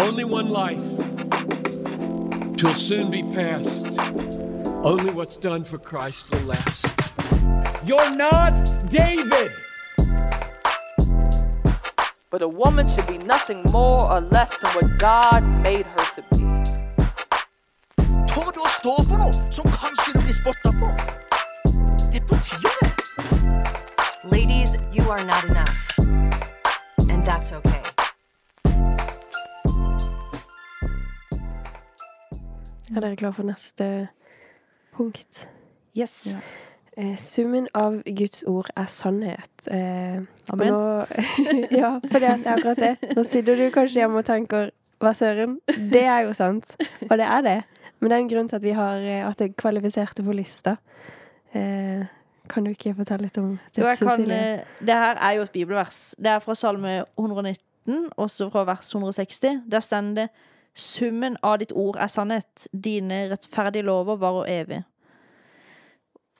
Only one life. Twill soon be past. Only what's done for Christ will last. You're not David! But a woman should be nothing more or less than what God made her to be. Tør du for noe som kanskje du blir spotta for? Det er på tide. Ladies, you are not enough. And that's okay. Er dere klare for neste punkt? Yes. Eh, summen av Guds ord er sannhet. Eh, Amen. Nå, ja, for det er akkurat det. Nå sitter du kanskje hjemme og tenker hva søren? Det er jo sant. Og det er det. Men det er en grunn til at vi har eh, at det kvalifiserte på lista. Eh, kan du ikke fortelle litt om det, Jo, jeg kan, eh, det her er jo et bibelvers. Det er fra Salme 119, også fra vers 160. Der står det Summen av ditt ord er sannhet. Dine rettferdige lover varer evig.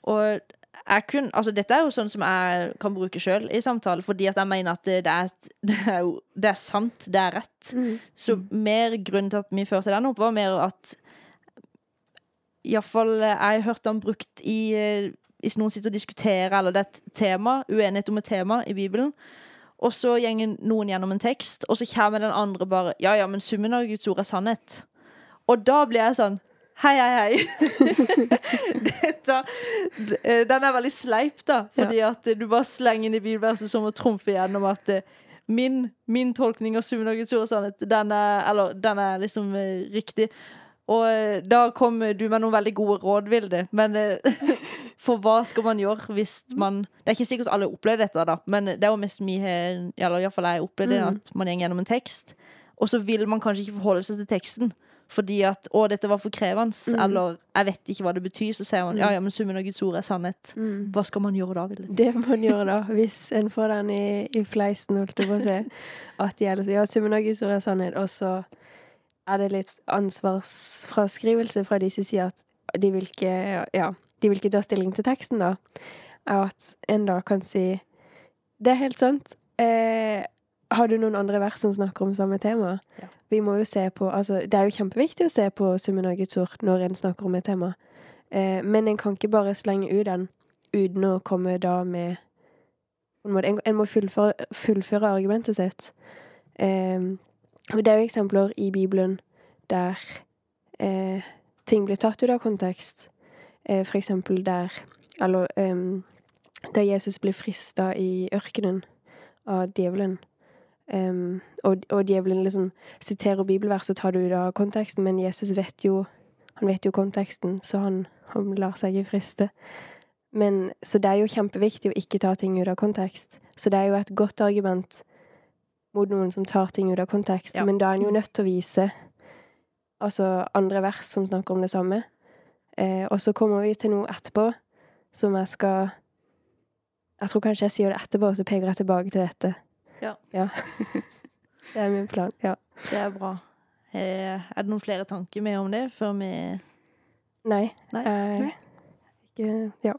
Og jeg kun, altså dette er jo sånn som jeg kan bruke sjøl i samtale, fordi at jeg mener at det er, det er, jo, det er sant, det er rett. Mm. Så mer grunnen til at vi førte den opp, var mer at Iallfall jeg har hørt den brukt i eh, Hvis noen sitter og diskuterer, eller det er et tema, uenighet om et tema i Bibelen, og så gjenger noen gjennom en tekst, og så kommer den andre bare Ja, ja, men summen av Guds ord er sannhet. Og da blir jeg sånn Hei, hei, hei. Dette, eh, den er veldig sleip, da. Fordi at eh, du bare slenger inn i bibelverset som å trumfe gjennom at eh, min, min tolkning av summen av Guds ord er sannhet, den er, eller, den er liksom eh, riktig. Og eh, da kom du med noen veldig gode råd, Vilde. Men eh, for hva skal man gjøre hvis man Det er ikke sikkert alle opplever dette, da, men det er jo mest har Eller iallfall jeg opplevd det, Mm. at man går gjennom en tekst, og så vil man kanskje ikke forholde seg til teksten. Fordi at 'Å, dette var for krevende', Mm. eller 'Jeg vet ikke hva det betyr', så sier man 'Ja, ja, men summen av Guds ord er sannhet'. Mm. Hva skal man gjøre da, Vilde? Det må man gjøre, da, hvis en får den i, i fleisen, holdt jeg på å si. At de ellers Ja, summen av Guds ord er sannhet, og så er det litt ansvarsfraskrivelse fra de som sier at de vil ikke Ja, de vil ikke ta stilling til teksten, da. At en da kan si Det er helt sant. Eh, har du noen andre vers som snakker om samme tema? Ja. Vi må jo se på Altså, det er jo kjempeviktig å se på summen av Guds ord når en snakker om et tema. Eh, men en kan ikke bare slenge ut den uten å komme da med en En, en må fullføre, fullføre argumentet sitt. Eh, og det er jo eksempler i Bibelen der eh, ting blir tatt ut av kontekst. Eh, for eksempel der Eller em, da Jesus blir frista i ørkenen av djevelen. Um, og, og djevelen liksom siterer bibelvers og tar det ut av konteksten, men Jesus vet jo han vet jo konteksten, så han, han lar seg ikke friste. Men, så det er jo kjempeviktig å ikke ta ting ut av kontekst. Så det er jo et godt argument mot noen som tar ting ut av kontekst. Ja. Men da er en jo nødt til å vise altså andre vers som snakker om det samme. Eh, og så kommer vi til noe etterpå som jeg skal Jeg tror kanskje jeg sier det etterpå, og så peker jeg tilbake til dette. Ja. det er min plan. Ja. Det er bra. Eh, er det noen flere tanker med om det før vi Nei. Nei. Eh, ikke Ja.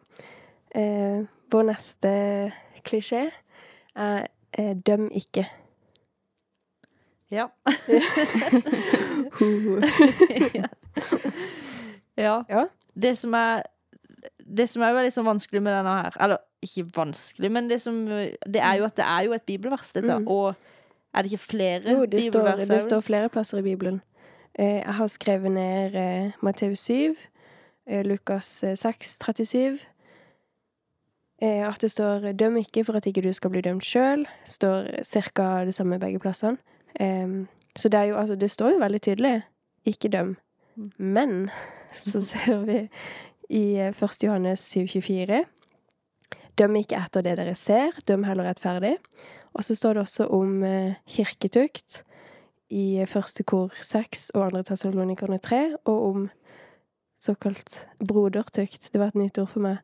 Eh, vår neste klisjé er eh, 'døm ikke'. Ja. Ja. Ja. Det som er Det som er veldig sånn vanskelig med denne her Eller ikke vanskelig, men det som Det er jo at det er jo et bibelvers, dette. Mm. Og er det ikke flere Jo, det står, bibelvers? det står flere plasser i Bibelen. Eh, jeg har skrevet ned eh, Matteus 7, eh, Lukas eh, 6, 37. Eh, at det står 'døm ikke for at ikke du skal bli dømt sjøl'. Står ca. det samme begge plassene. Eh, så det er jo altså Det står jo veldig tydelig 'ikke døm'. Mm. Men så ser vi i eh, 1. Johannes 7,24 Døm ikke etter det dere ser, døm heller rettferdig. Og så står det også om eh, kirketukt i eh, første kor 6 og andre Thessalonikerne 3, og om såkalt brodertukt. Det var et nytt ord for meg.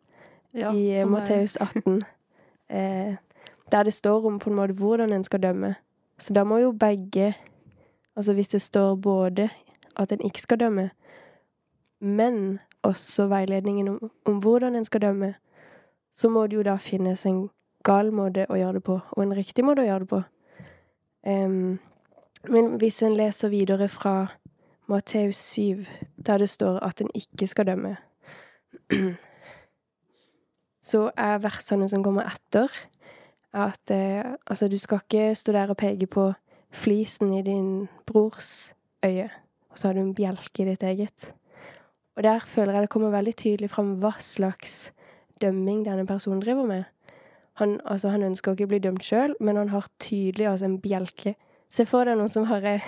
Ja, I eh, for meg- Matteus 18. Eh, der det står om på en måte hvordan en skal dømme. Så da må jo begge Altså hvis det står både at en ikke skal dømme, men også veiledningen om, om hvordan en skal dømme, så må det jo da finnes en gal måte å gjøre det på, og en riktig måte å gjøre det på. Um, Men hvis en leser videre fra Matteus 7, der det står at en ikke skal dømme, så er versene som kommer etter, at eh, altså, du skal ikke stå der og peke på flisen i din brors øye, og så har du en bjelke i ditt eget. Og der føler jeg det kommer veldig tydelig fram hva slags dømming denne personen driver med. Han, altså, han ønsker ikke å bli dømt sjøl, men han har tydelig altså, en bjelke. Se for deg noen som har en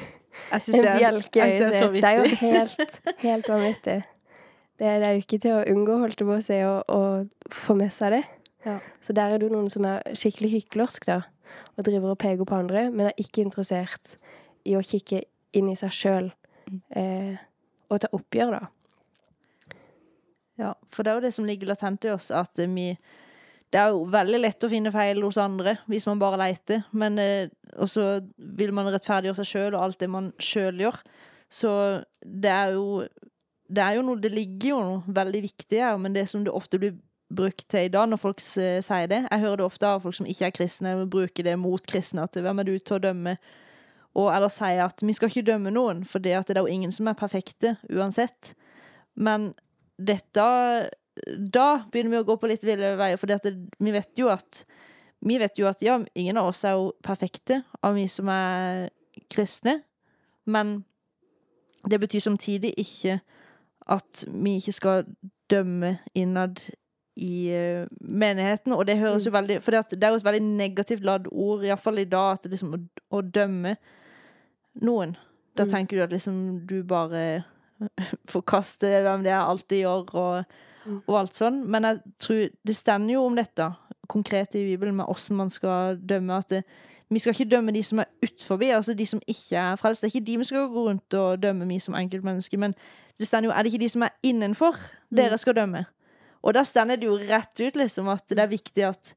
bjelke i øyet sitt. Det er jo helt, helt vanvittig. Det det er jo ikke til å unngå, holdt jeg på å si, å få med seg det. Ja. Så der er det jo noen som er skikkelig hyklersk, da, og driver og peker på andre, men er ikke interessert i å kikke inn i seg sjøl eh, og ta oppgjør, da. Ja, for det er jo det som ligger latent i oss, at eh, vi Det er jo veldig lett å finne feil hos andre hvis man bare leter, men eh, Og så vil man rettferdiggjøre seg sjøl og alt det man sjøl gjør. Så det er jo Det er jo noe Det ligger jo noe veldig viktig her, men det som det ofte blir brukt til i dag når folk sier det Jeg hører det ofte av folk som ikke er kristne, og bruker det mot kristne. At hvem er du til å dømme? Og eller sier at vi skal ikke dømme noen, for det er jo ingen som er perfekte uansett. Men dette Da begynner vi å gå på litt ville veier, for vi vet jo at Vi vet jo at ja, ingen av oss er jo perfekte, av vi som er kristne. Men det betyr samtidig ikke at vi ikke skal dømme innad i eh, menigheten. Og det høres jo veldig For det, er jo et veldig negativt ladd ord, iallfall i dag, at liksom å, å dømme noen. Da Mm. tenker du at liksom du bare forkaster hvem det er, alt de gjør, og, Mm. og alt sånn. Men jeg tror det stender jo om dette konkret i Bibelen, med åssen man skal dømme. At det, vi skal ikke dømme de som er utforbi, altså de som ikke er frelst. Det er ikke de vi skal gå rundt og dømme vi som enkeltmennesker, men det stender jo Er det ikke de som er innenfor, dere skal dømme? Og da stender det jo rett ut, liksom, at det er viktig at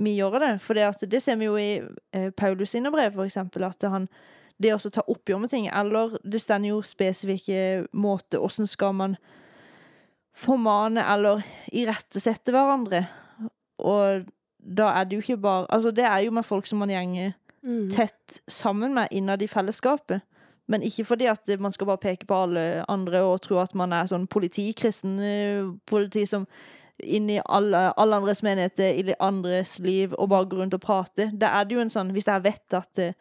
vi gjør det. For det, det ser vi jo i eh, Paulus sine brev, for eksempel, at han det å ta oppgjør med ting, eller det stender jo spesifikke måter, åssen skal man formane eller irettesette hverandre. Og da er det jo ikke bare Altså, det er jo med folk som man gjenger Mm. tett sammen med innad i fellesskapet. Men ikke fordi at man skal bare peke på alle andre og tro at man er sånn politikristen eh, politi som inni alle, alle andres menigheter, i andres liv, og bare gå rundt og prate. Da er det jo en sånn Hvis jeg vet at eh,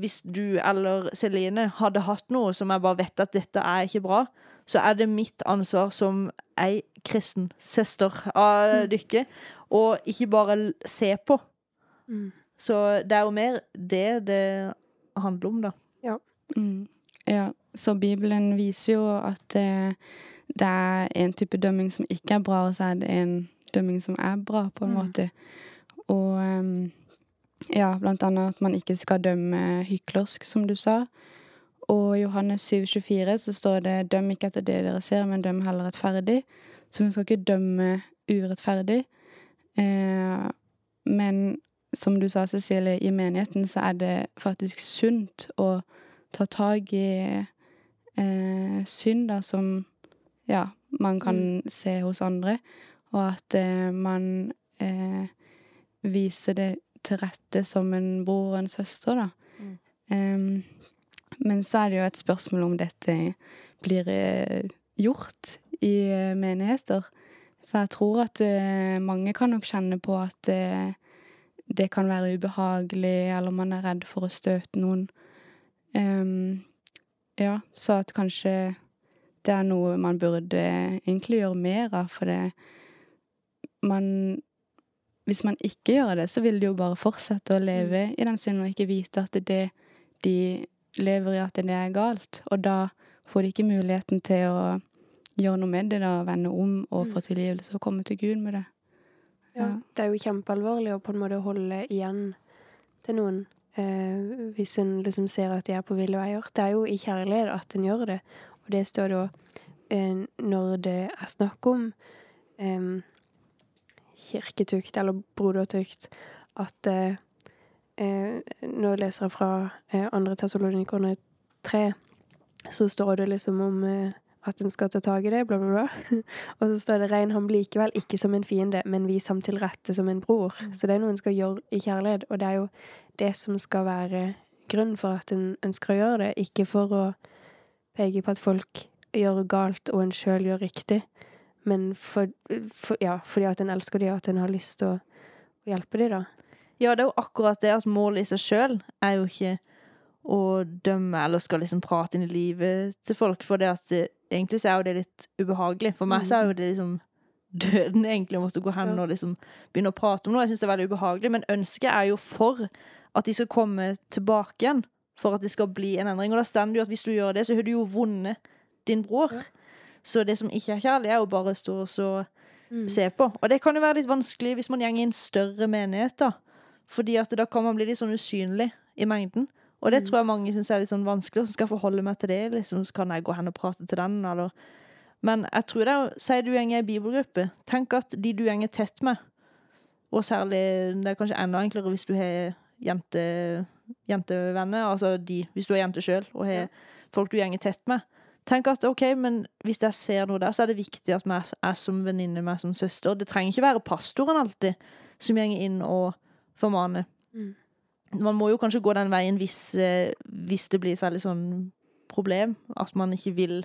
hvis du eller Celine hadde hatt noe som jeg bare vet at dette er ikke bra, så er det mitt ansvar som ei kristen søster av dere, og ikke bare se på. Mm. Så det er jo mer det det handler om, da. Mm. Ja, så Bibelen viser jo at eh, det er en type dømming som ikke er bra, og så er det en dømming som er bra, på en Mm. måte. Og um, ja, blant annet at man ikke skal dømme hyklersk, som du sa. Og i Johannes 7,24 så står det 'døm ikke etter det dere ser, men døm heller rettferdig'. Så hun skal ikke dømme urettferdig. Eh, men som du sa, Cecilie, i menigheten så er det faktisk sunt å ta tak i eh, synd da, som ja, man kan se hos andre, og at eh, man eh, viser det til rette som en bror og en søster, da. Mm. Em, men så er det jo et spørsmål om dette blir eh, gjort i eh, menigheter. For jeg tror at eh, mange kan nok kjenne på at det kan være ubehagelig, eller man er redd for å støte noen. Em, ja, så at kanskje det er noe man burde egentlig gjøre mer av, for det man Hvis man ikke gjør det, så vil de jo bare fortsette å leve i den synden og ikke vite at det de lever i, at det er galt. Og da får de ikke muligheten til å gjøre noe med det, da, vende om og få tilgivelse og komme til Gud med det. Ja, det er jo kjempealvorlig å på en måte holde igjen til noen eh, hvis en liksom ser at de er på ville veier. Det er jo i kjærlighet at en gjør det, og det står da eh, når det er snakk om eh, kirketukt eller brodertukt, at eh, eh, Nå leser jeg fra eh, andre Tessalonikerne 3, så står det liksom om eh, at en skal ta tak i det, bla, bla, bla. Og så står det 'rein ham likevel ikke som en fiende, men vis ham til rette som en bror'. Så det er noe en skal gjøre i kjærlighet, og det er jo det som skal være grunn for at en ønsker å gjøre det, ikke for å peke på at folk gjør galt og en sjøl gjør riktig, men for, for, ja, fordi at en elsker dem, og at en har lyst til å, å hjelpe dem, da. Ja, det er jo akkurat det at målet i seg sjøl er jo ikke å dømme eller skal liksom prate inn i livet til folk, for det at det, egentlig så er jo det litt ubehagelig. For meg så er jo det liksom døden egentlig å måtte gå hen og liksom begynne å prate om noe. Jeg syns det er veldig ubehagelig, men ønsket er jo for at de skal komme tilbake igjen. For at det skal bli en endring. Og da står det jo at hvis du gjør det, så har du jo vunnet din bror. Så det som ikke er kjærlig, er jo bare å stå og så Mm. se på. Og det kan jo være litt vanskelig hvis man går i en større menighet, da. Fordi at da kan man bli litt sånn usynlig i mengden. Og det Mm. tror jeg mange syns er litt sånn vanskelig. Hvordan skal jeg forholde meg til det? Liksom, så kan jeg gå hen og prate til den, eller Men jeg tror det er Si du går i bibelgruppe. Tenk at de du går tett med, og særlig Det er kanskje enda enklere hvis du har jente, jentevenner, altså de, hvis du er jente sjøl og har folk du går tett med. Tenk at OK, men hvis jeg ser noe der, så er det viktig at jeg er som venninne, meg som søster. Det trenger ikke være pastoren alltid som går inn og formaner. Mm. Man må jo kanskje gå den veien hvis, eh, hvis det blir et veldig sånn problem. At man ikke vil,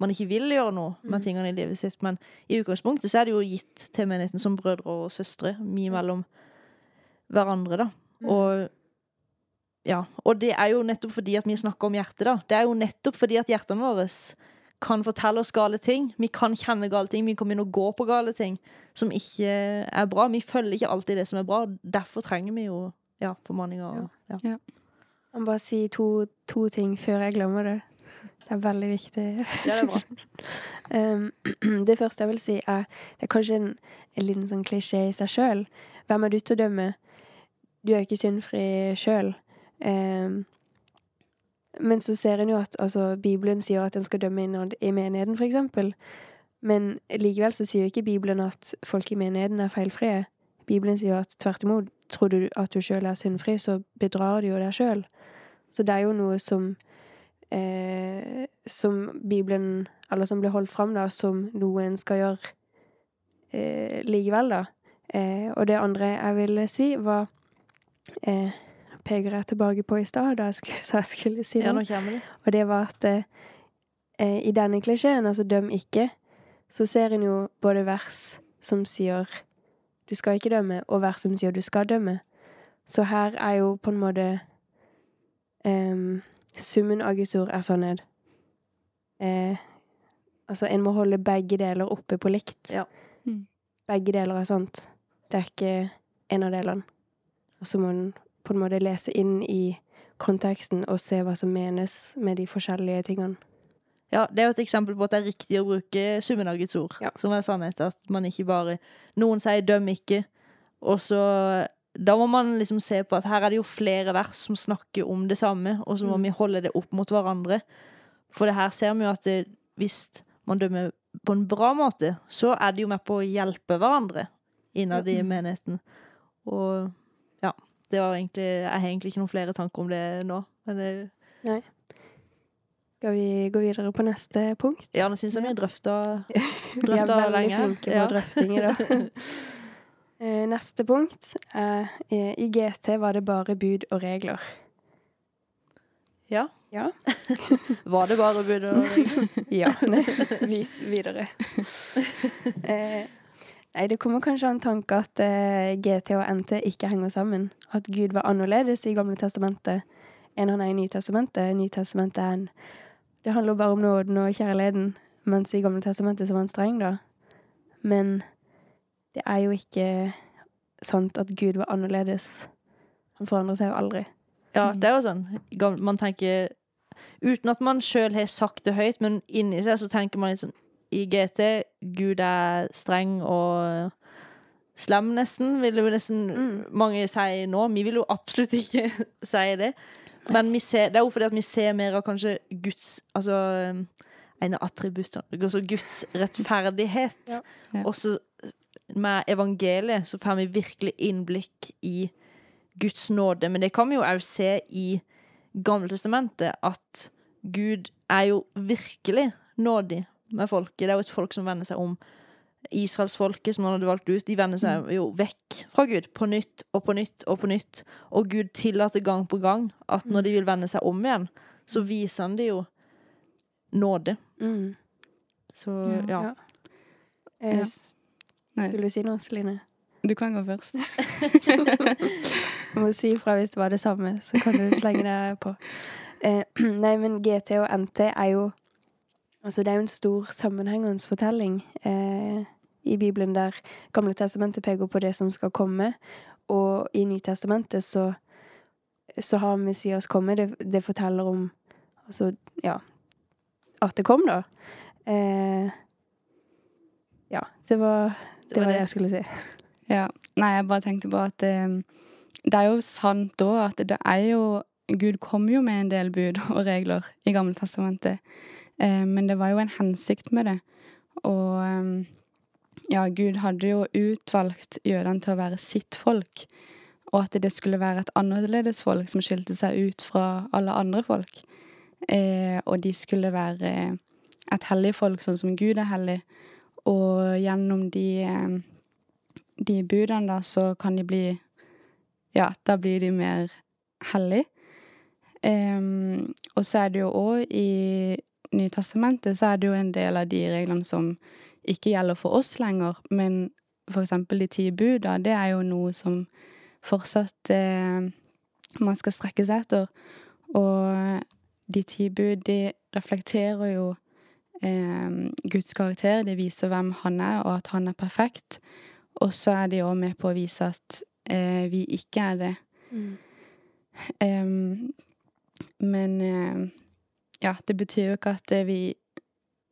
man ikke vil gjøre noe med Mm. tingene i livet sitt. Men i utgangspunktet så er det jo gitt til menigheten som brødre og søstre, mye mellom hverandre, da. Mm. Og ja, og det er jo nettopp fordi at vi snakker om hjertet, da. Det er jo nettopp fordi at hjertene våre kan fortelle oss gale ting. Vi kan kjenne gale ting, vi kan begynne å gå på gale ting som ikke er bra. Vi følger ikke alltid det som er bra. Derfor trenger vi jo ja, formaninger. Ja. ja. Jeg må bare si to, to ting før jeg glemmer det. Det er veldig viktig. Ja, det er bra. Um, det første jeg vil si, er Det er kanskje en, en liten sånn klisjé i seg sjøl. Hvem er du til å dømme? Du er ikke syndfri sjøl. Um, men så ser en jo at altså, Bibelen sier at en skal dømme innad i menigheten, eksempel. Men likevel så sier jo ikke Bibelen at folk i menigheten er feilfrie. Bibelen sier at tvert imot, tror du at du sjøl er syndfri, så bedrar du jo deg sjøl. Så det er jo noe som eh, Som Bibelen Eller som blir holdt fram da som noe en skal gjøre eh, likevel, da. Eh, og det andre jeg ville si, var eh, Peker jeg tilbake på i stad, da jeg skulle, så jeg skulle si ja, noe. nå det. Og det var at eh, eh, i denne klisjeen, altså døm ikke, så ser en jo både vers som sier du skal ikke dømme, og vers som sier du skal dømme. Så her er jo på en måte um, Summen av Guds ord er sannhet. Eh, altså, en må holde begge deler oppe på likt. Ja. Mm. Begge deler er sant. Det er ikke en av delene. Og så må en på en måte lese inn i konteksten og se hva som menes med de forskjellige tingene. Ja, det er jo et eksempel på at det er riktig å bruke summen av Guds ord, Ja. som er sannhet. At man ikke bare Noen sier 'døm ikke', og så Da må man liksom se på at her er det jo flere vers som snakker om det samme, og så må Mm. vi holde det opp mot hverandre. For det her ser vi jo at det, hvis man dømmer på en bra måte, så er det jo med på å hjelpe hverandre innad i menigheten. Og ja, det var egentlig Jeg har egentlig ikke noen flere tanker om det nå, men det, Skal vi gå videre på neste punkt? ja, nå syns jeg vi har drøfta Vi er veldig lenge. flinke på Ja. drøfting i dag. Eh, Neste punkt er eh, I GT var det bare bud og regler. Ja. Ja. Var det bare bud og regler? Ja. Nei, videre. Eh, nei, det kommer kanskje en tanke at eh, GT og NT ikke henger sammen. At Gud var annerledes i Gamle testamentet enn han er i Nytestamentet. Nytestamentet er en Det handler bare om nåden og kjærligheten, mens i Gamle testamentet så var han streng, da. Men det er jo ikke sant at Gud var annerledes. Han forandrer seg jo aldri. Ja, det er jo sånn. Man tenker Uten at man sjøl har sagt det høyt, men inni seg så tenker man liksom I GT Gud er streng og slem, nesten, vil jo nesten Mm. mange si nå. Vi vil jo absolutt ikke si det. Men vi ser, det er jo fordi at vi ser mer av kanskje Guds Altså en av attributtene Altså Guds rettferdighet. Ja. Ja. Og så med evangeliet så får vi virkelig innblikk i Guds nåde. Men det kan vi jo òg se i Gammeltestamentet, at Gud er jo virkelig nådig med folket. Det er jo et folk som vender seg om Israelsfolket som han hadde valgt ut, de vender seg jo vekk fra Gud på nytt og på nytt og på nytt. Og Gud tillater gang på gang at når de vil vende seg om igjen, så viser han det jo nåde. Mm. Så ja. Ja. Eh, Ja. Skulle du si noe, Celine? du kan gå først. Du må si ifra hvis det var det samme, så kan du slenge deg på. Eh, nei, men GT og NT er jo Altså, det er jo en stor sammenhengende fortelling eh, i Bibelen der Gamle testamentet peker på det som skal komme, og i Nytestamentet så, så har Messias kommet. Det, det forteller om Altså, ja At det kom, da. Eh, ja, det var det, var det jeg skulle si. Ja. Nei, jeg bare tenkte på at eh, det er jo sant da at det er jo Gud kom jo med en del bud og regler i Gamle testamentet, men det var jo en hensikt med det. Og eh, ja, Gud hadde jo utvalgt jødene til å være sitt folk, og at det skulle være et annerledes folk som skilte seg ut fra alle andre folk. Eh, og de skulle være et hellig folk, sånn som Gud er hellig. Og gjennom de eh, de budene, da, så kan de bli Ja, da blir de mer hellige. Eh, og så er det jo òg i Nytestamentet så er det jo en del av de reglene som ikke gjelder for oss lenger, men for eksempel de ti buda, det er jo noe som fortsatt eh, man skal strekke seg etter. Og de ti bud, de reflekterer jo eh, Guds karakter, de viser hvem han er, og at han er perfekt. Og så er de òg med på å vise at eh, vi ikke er det. Em, men eh, ja, det betyr jo ikke at eh, vi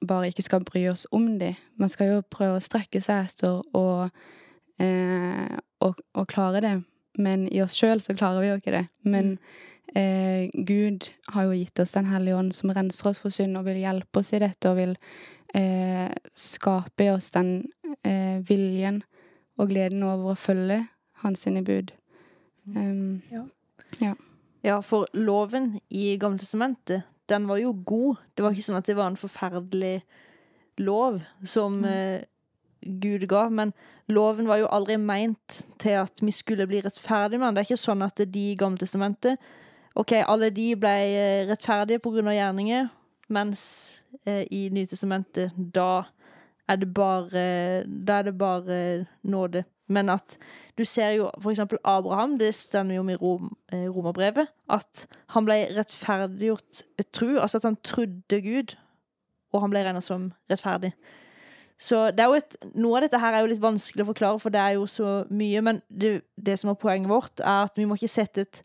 bare ikke skal bry oss om de. Man skal jo prøve å strekke seg etter og, eh, og, og klare det. Men i oss sjøl så klarer vi jo ikke det. Men eh, Gud har jo gitt oss Den hellige ånd som renser oss for synd og vil hjelpe oss i dette og vil eh, skape i oss den eh, viljen og gleden over å følge hans sine bud. Um, Ja, for loven i Gamle testamentet, den var jo god. Det var ikke sånn at det var en forferdelig lov som eh, Gud ga, men loven var jo aldri meint til at vi skulle bli rettferdige med den. Det er ikke sånn at de i Gamle testamentet OK, alle de ble eh, rettferdige av gjerninger, mens eh, i Nytestamentet, da er det bare Da er det bare nåde. Men at du ser jo eksempel Abraham, det stender jo om i Rom, eh, romerbrevet, at han ble rettferdiggjort et tru, altså at han trodde Gud, og han ble regna som rettferdig. Så et, noe av dette her er jo litt vanskelig å forklare, for det er jo så mye, men det, det som er poenget vårt, er at vi må ikke sette et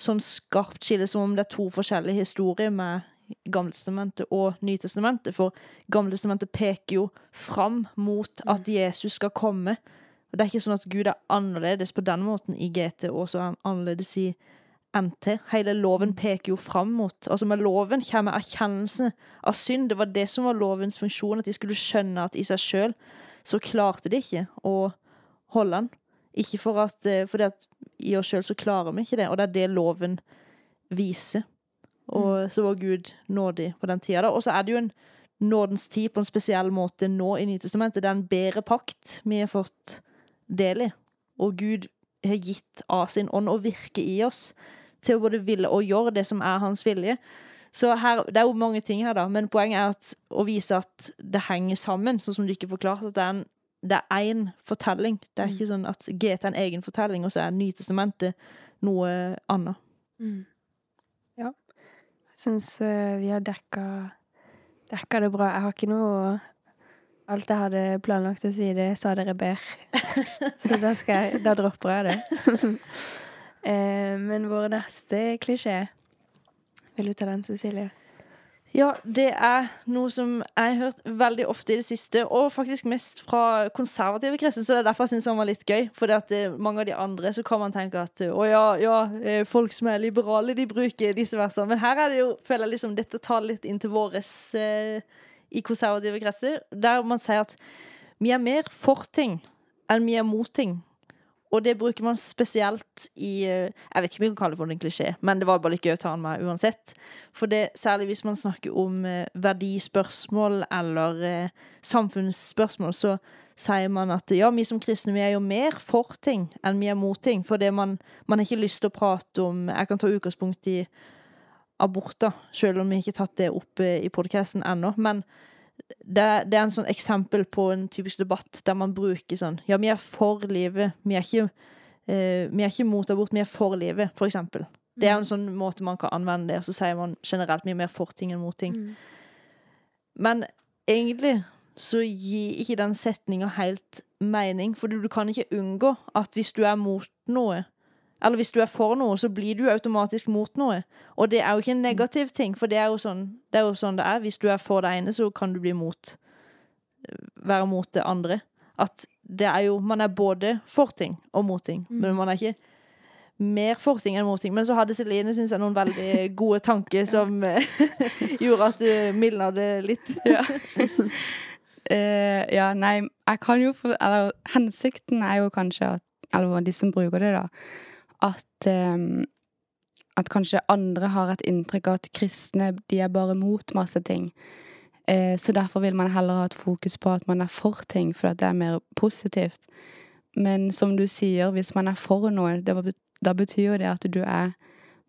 sånn skarpt skille som om det er to forskjellige historier med Gamletestamentet og Nytestamentet, for Gamletestamentet peker jo fram mot at Jesus skal komme. Og Det er ikke sånn at Gud er annerledes på den måten i GT, og så er han annerledes i NT. Hele loven peker jo fram mot Altså Med loven kommer erkjennelsen av synd. Det var det som var lovens funksjon, at de skulle skjønne at i seg sjøl så klarte de ikke å holde den. Ikke for at, eh, fordi at i oss sjøl så klarer vi ikke det, og det er det loven viser. Og så var Gud nådig på den tida. da. Og så er det jo en nådens tid på en spesiell måte nå i Nytestamentet. Det er en bedre pakt vi har fått del i. Og Gud har gitt av sin ånd å virke i oss til å både ville og gjøre det som er hans vilje. Så her, Det er jo mange ting her, da, men poenget er at, å vise at det henger sammen, sånn som du ikke forklarte. At det er en det er én fortelling. Det er ikke sånn at GT er en egen fortelling, og så er Nytestamentet noe annet. Ja. Jeg syns uh, vi har dekka, dekka det bra. Jeg har ikke noe Alt jeg hadde planlagt å si, det sa dere ber. Så da, skal jeg, da dropper jeg det. eh, men vår neste klisjé Vil du ta den, Cecilie? Ja, det er noe som jeg har hørt veldig ofte i det siste, og faktisk mest fra konservative kretser, så det er derfor jeg syns han var litt gøy. For mange av de andre så kan man tenke at å ja, ja, eh, folk som er liberale, de bruker disse versene. Men her er det jo, føler jeg liksom dette tar litt inn til våres eh, i konservative kretser, der man sier at vi er mer for ting enn vi er mot ting. Og det bruker man spesielt i eh, Jeg vet ikke om vi kan kalle det for en klisjé, men det var bare litt gøy å ta den med uansett. For det, særlig hvis man snakker om eh, verdispørsmål eller eh, samfunnsspørsmål, så, sier man at ja, vi som kristne vi er jo mer for ting enn vi er mot ting. For man, man har ikke lyst til å prate om Jeg kan ta utgangspunkt i aborter, selv om vi ikke har tatt det opp eh, i podkasten ennå. Men det, det er en sånn eksempel på en typisk debatt der man bruker sånn Ja, vi er for livet. Vi er ikke, eh, vi er ikke mot abort, vi er for livet, for eksempel. Det er en sånn måte man kan anvende det, og så sier man generelt mye mer for ting enn mot ting. Mm. Men egentlig så gir ikke den setninga helt mening, for du kan ikke unngå at hvis du er mot noe, eller hvis du er for noe, så blir du automatisk mot noe. Og det er jo ikke en negativ ting, for det er jo sånn det er. Sånn det er. Hvis du er for det ene, så kan du bli mot være mot det andre. At det er jo Man er både for ting og mot ting, men man er ikke mer for ting enn mot ting. Men så hadde Celine synes jeg, noen veldig gode tanker som eh, gjorde at du mildna det litt. Ja. Uh, ja, nei, jeg kan jo for Eller hensikten er jo kanskje at Eller de som bruker det, da. At um, At kanskje andre har et inntrykk av at kristne de er bare mot masse ting. Eh, så derfor vil man heller ha et fokus på at man er for ting, for det er mer positivt. Men som du sier, hvis man er for noe, da betyr jo det at du er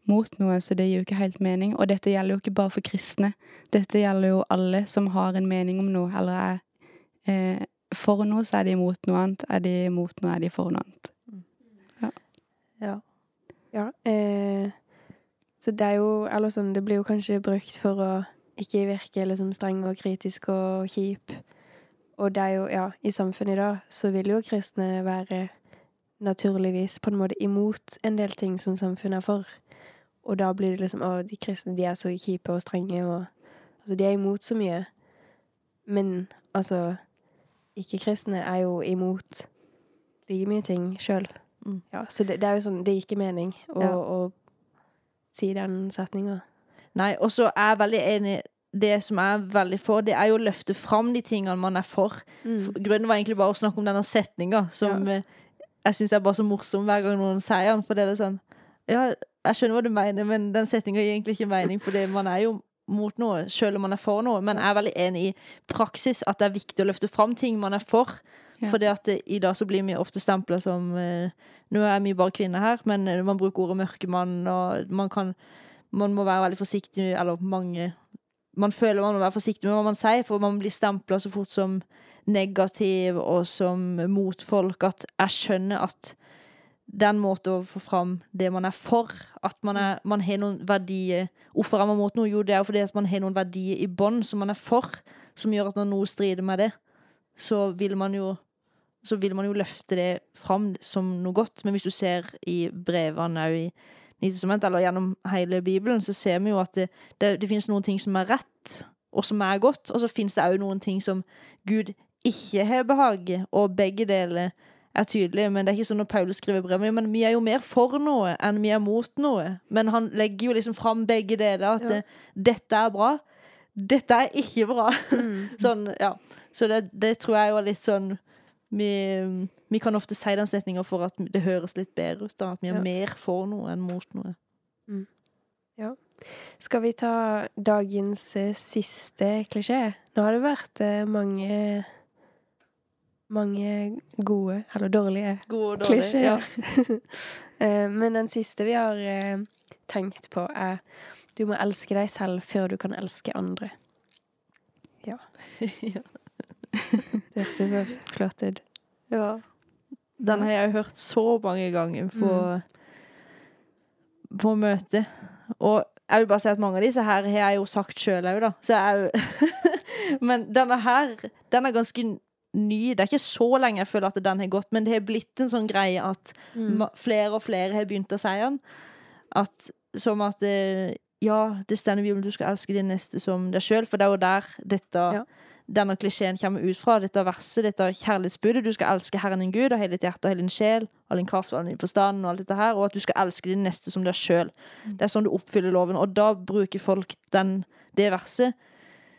mot noe, så det gir jo ikke helt mening. Og dette gjelder jo ikke bare for kristne. Dette gjelder jo alle som har en mening om noe, eller er eh, for noe, så er de imot noe annet. Er de imot noe, er de for noe annet. Ja. Ja. Eh, så det er jo Eller sånn, det blir jo kanskje brukt for å ikke virke liksom streng og kritisk og kjip. Og det er jo, ja, i samfunnet i dag så vil jo kristne være naturligvis på en måte imot en del ting som samfunnet er for. Og da blir det liksom Å, de kristne, de er så kjipe og strenge og Altså, de er imot så mye. Men altså Ikke-kristne er jo imot like mye ting sjøl. Mm. Ja, så det, det er jo sånn Det gir ikke mening å, Ja. å si den setninga. Nei, og så er jeg veldig enig det som jeg er veldig for, det er jo å løfte fram de tingene man er for. Mm. Grunnen var egentlig bare å snakke om denne setninga, som ja. jeg syns er bare så morsom hver gang noen sier den. For det er sånn Ja, jeg skjønner hva du mener, men den setninga gir egentlig ikke mening, for man er jo mot noe, selv om man er for noe. Men jeg er veldig enig i praksis at det er viktig å løfte fram ting man er for. Ja. For i dag så blir vi ofte stempla som eh, Nå er vi bare kvinner her, men eh, man bruker ordet mørkemann, og man kan Man må være veldig forsiktig, eller mange Man føler man må være forsiktig med hva man sier, for man blir stempla så fort som negativ og som motfolk at jeg skjønner at den måten å få fram det man er for, at man, er, man har noen verdier Hvorfor er man mot noe? Jo, det er fordi at man har noen verdier i bånn som man er for, som gjør at når noe strider med det, så vil man jo så vil man jo løfte det fram som noe godt. Men hvis du ser i brevene òg i Nytestamentet, eller gjennom hele Bibelen, så ser vi jo at det, det, det finnes noen ting som er rett, og som er godt, og så finnes det òg noen ting som Gud ikke har behag i, og begge deler er tydelige. Men det er ikke sånn når Paulus skriver brev, men vi er jo mer for noe enn vi er mot noe. Men han legger jo liksom fram begge deler, at Ja. eh, dette er bra, dette er ikke bra. Mm. Sånn, ja. Så det, det tror jeg jo er litt sånn vi, vi kan ofte si den setninga for at det høres litt bedre ut. da At vi er Ja. mer for noe enn mot noe. ja, Skal vi ta dagens eh, siste klisjé? Nå har det vært eh, mange mange gode, eller dårlige, gode dårlige dårlig. klisjeer. Ja. Eh, Men den siste vi har tenkt på, er du må elske deg selv før du kan elske andre. Ja. Ja. Det hørtes så flott ut. ja. Den har jeg hørt så mange ganger på, på møte. Og jeg vil bare si at mange av disse her har jeg jo sagt sjøl òg, da. Så jeg Men denne her, den er ganske ny. Det er ikke så lenge jeg føler at den har gått, men det har blitt en sånn greie at Mm. flere og flere har begynt å si den. At, som at det, Ja, det står i Bibelen du skal elske din neste som deg sjøl, for det er jo der dette, Ja. Denne klisjeen kommer ut fra. Dette verset, dette kjærlighetsbudet. Du skal elske Herren din Gud av hele ditt hjerte, av hele din sjel, all din kraft, all din forstand og alt dette her, og at du skal elske din neste som deg sjøl. Det er sånn du oppfyller loven. Og da bruker folk den, det verset,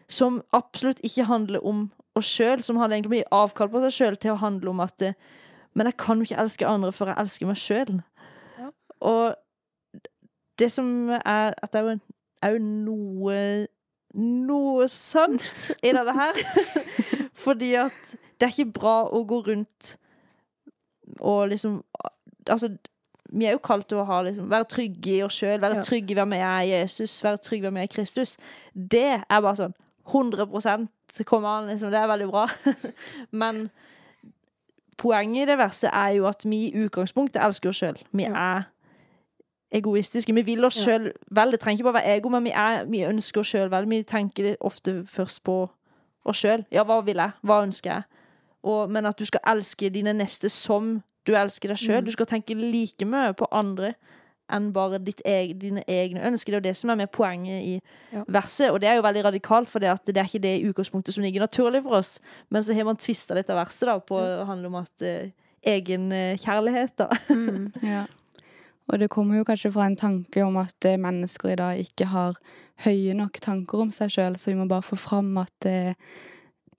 som absolutt ikke handler om oss sjøl, som hadde egentlig mye avkall på seg sjøl, til å handle om at Men jeg kan jo ikke elske andre før jeg elsker meg sjøl. Ja. Og det som er At det er er jo noe Noe sant i dette her. Fordi at Det er ikke bra å gå rundt og liksom Altså, vi er jo kalt til å ha liksom, være trygge i oss sjøl, være Ja. trygge i hvem vi er i Jesus, være trygge i hvem vi er i Kristus. Det er bare sånn 100% kommer an, liksom. Det er veldig bra. Men poenget i det verset er jo at vi i utgangspunktet elsker oss sjøl. Vi er egoistiske. Vi vil oss sjøl vel. Det trenger ikke bare være ego, men vi, er, vi ønsker oss sjøl vel. Vi tenker ofte først på oss sjøl. Ja, hva vil jeg? Hva ønsker jeg? Og, men at du skal elske dine neste som du elsker deg sjøl. Mm. Du skal tenke like mye på andre enn bare ditt eg, dine egne ønsker. Det er jo det som er med poenget i Ja. verset. Og det er jo veldig radikalt, for det, at det er ikke det i utgangspunktet som ligger naturlig for oss. Men så har man tvista dette verset da, på å handle om at eh, egen eh, kjærlighet, da. Mm. Ja. Og det kommer jo kanskje fra en tanke om at eh, mennesker i dag ikke har høye nok tanker om seg sjøl, så vi må bare få fram at eh,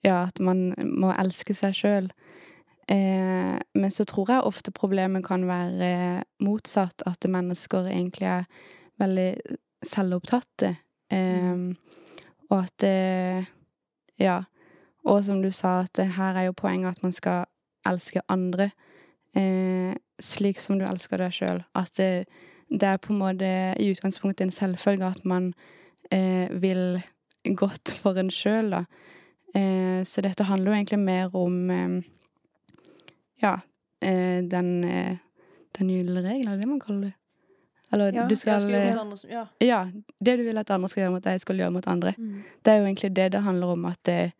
ja, at man må elske seg sjøl. Eh, men så tror jeg ofte problemet kan være motsatt, at mennesker egentlig er veldig selvopptatte. Eh, og at Ja. Og som du sa, at her er jo poenget at man skal elske andre eh, slik som du elsker deg sjøl. At det, det er på en måte i utgangspunktet en selvfølge at man eh, vil godt for en sjøl, da. Eh, så dette handler jo egentlig mer om eh, ja, eh, den, eh, den gylne regel, er det man kaller det? Eller Ja, du skal mot andre ja. Ja, det du vil at andre skal gjøre mot deg, skal du gjøre mot andre. Mm. Det er jo egentlig det det handler om, at det,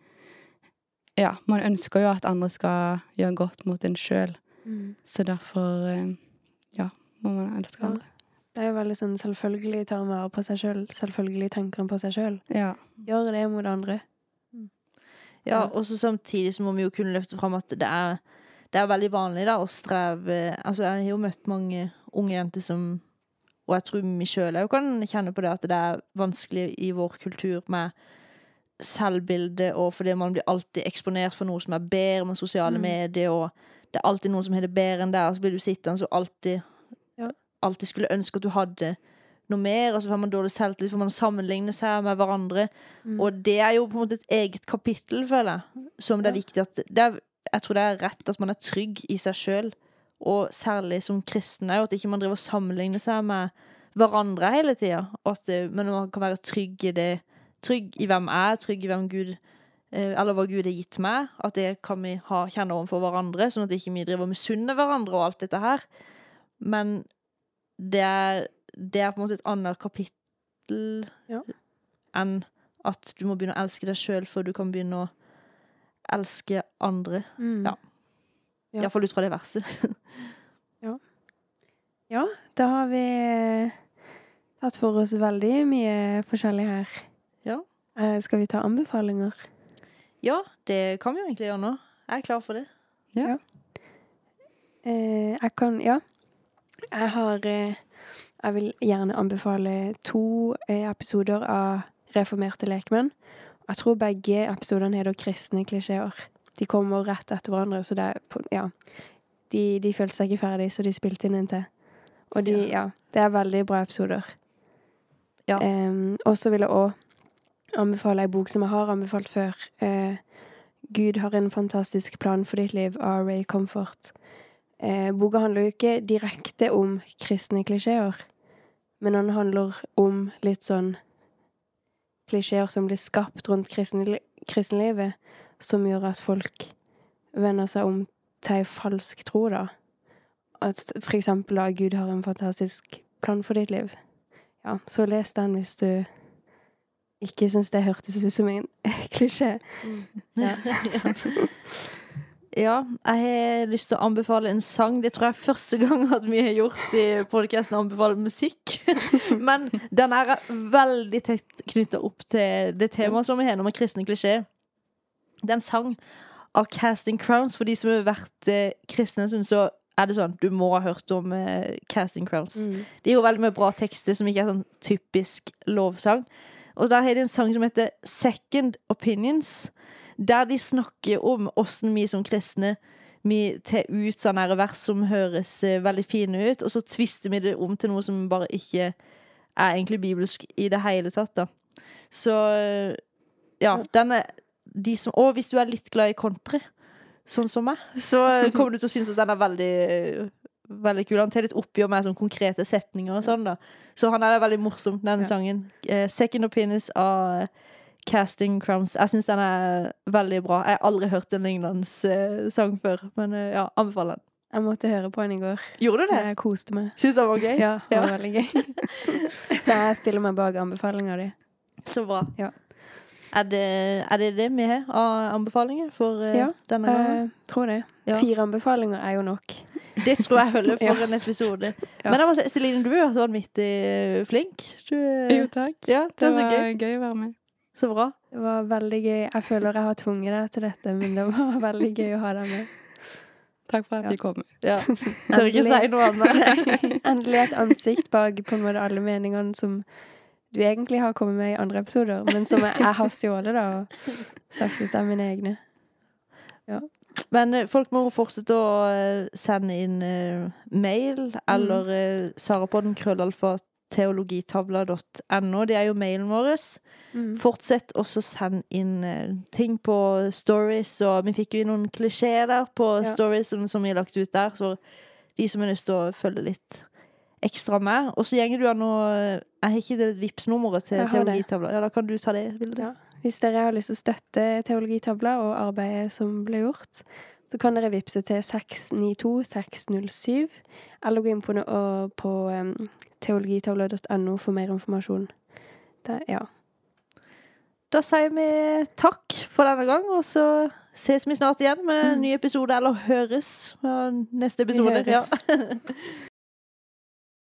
Ja, man ønsker jo at andre skal gjøre godt mot en sjøl, Mm. så derfor eh, Ja, må man elske Ja. andre. Det er jo veldig sånn selvfølgelig tar en vare på seg sjøl. Selvfølgelig tenker en på seg sjøl. Ja. Gjør det mot andre. Ja, Ja. og så samtidig så må vi jo kunne løfte fram at det er, det er veldig vanlig da, å streve Altså, jeg har jo møtt mange unge jenter som Og jeg tror vi sjøl òg kan kjenne på det at det er vanskelig i vår kultur med selvbilde, og fordi man blir alltid eksponert for noe som er bedre med sosiale Mm. medier, og det er alltid noen som har det bedre enn deg, og så blir du sittende og alltid Ja. Alltid skulle ønske at du hadde noe mer, og så får man dårlig selvtillit, for man sammenligner seg med hverandre. Mm. Og det er jo på en måte et eget kapittel, føler jeg. Som det er Ja. viktig at det er, Jeg tror det er rett at man er trygg i seg sjøl. Og særlig som kristen òg, at ikke man driver og sammenligner seg med hverandre hele tida. Men man kan være trygg i det. Trygg i hvem jeg er, trygg i hvem Gud eh, Eller hva Gud har gitt meg. At det kan vi ha, kjenne overfor hverandre, sånn at ikke vi driver og misunner hverandre og alt dette her. Men det er, det er på en måte et annet kapittel Ja. enn at du må begynne å elske deg sjøl før du kan begynne å elske andre. Mm. Ja. Ja. Iallfall ut fra det verset. Ja, Ja, da har vi eh, tatt for oss veldig mye forskjellig her. Ja. Eh, skal vi ta anbefalinger? Ja, det kan vi jo egentlig gjøre nå. Jeg er klar for det. Eh, jeg kan Ja. Jeg har eh, Jeg vil gjerne anbefale to eh, episoder av Reformerte lekmenn. Jeg tror begge episodene heter Kristne klisjeer. De kommer rett etter hverandre, så det er på, Ja. De, de følte seg ikke ferdig, så de spilte inn en til. Og de, Ja. ja. Det er veldig bra episoder. Ja. Og så vil jeg òg anbefale ei bok som jeg har anbefalt før. Eh, 'Gud har en fantastisk plan for ditt liv' av Ray Comfort. Eh, boka handler jo ikke direkte om kristne klisjeer, men den handler om litt sånn klisjeer som blir skapt rundt kristne, kristenlivet, som gjør at folk vender seg om til ei falsk tro, da. At for eksempel da Gud har en fantastisk plan for ditt liv. Ja, så les den hvis du ikke syns det hørtes ut som en klisjé. Ja. Ja, jeg har lyst til å anbefale en sang. Det tror jeg er første gang at vi har gjort i podkasten anbefale musikk. Men den er veldig tett knytta opp til det temaet som vi har nå med kristne klisjé. Det er en sang av Casting Crowns. For de som har vært eh, kristne så er det sånn du må ha hørt om eh, Casting Crowns. Mm. De har veldig mye bra tekster som ikke er sånn typisk lovsang. Og der har de en sang som heter Second Opinions, der de snakker om åssen vi som kristne vi tar ut sånne vers som høres eh, veldig fine ut, og så tvister vi det om til noe som bare ikke er egentlig bibelsk i det hele tatt, da. Så eh, ja, den er de som Og hvis du er litt glad i country, sånn som meg, så kommer du til å synes at den er veldig Veldig kul. Han tar litt oppgjør med sånn konkrete setninger og sånn, da. Så han er veldig morsom, denne Ja. sangen. Eh, 'Second Opinions' av Casting Crowns. Jeg syns den er veldig bra. Jeg har aldri hørt en lignende eh, sang før, men eh, ja, anbefaler den. Jeg måtte høre på den i går. Gjorde du det? Jeg koste meg. Syns den var gøy? Ja, det var Ja. veldig gøy. Så jeg stiller meg bak anbefalinga di. Så bra. Ja. Er, det, er det det vi har av anbefalinger for uh, Ja, denne gangen? Jeg tror det. Ja. Fire anbefalinger er jo nok. Det tror jeg holder for Ja. en episode. Ja. Men jeg må si, Celine, du har vært vanvittig flink. Du, Jo, takk. Ja, det så var gøy. gøy å være med. Så bra. Det var veldig gøy. Jeg føler jeg har tvunget deg til dette, men det var veldig gøy å ha deg med. Takk for at Ja. kom. Ja. Tør ikke si noe annet. Endelig et ansikt bak på en måte alle meningene som du egentlig har kommet med i andre episoder, men som jeg, jeg har stjålet da, og sagt at det er mine egne. Men eh, folk må fortsette å eh, sende inn uh, mail eller uh, sarapodden krøllalfa teologitavla.no. Det er jo mailen vår. Mm. Fortsett også å sende inn uh, ting på stories, og vi fikk jo noen klisjeer der på Ja. stories som, som vi har lagt ut der, så de som har lyst til å følge litt ekstra med. Og så gjenger du an å Jeg har ikke det Vipps-nummeret til teologitavla. Ja, da kan du ta det, Ja. Hvis dere har lyst til å støtte Teologitavla og arbeidet som ble gjort, så kan dere vippse til 692-607, eller gå inn på, på um, teologitavla.no for mer informasjon. Der, ja. Da sier vi takk for denne gang, og så ses vi snart igjen med en ny episode, eller høres med neste episode. høres. Ja.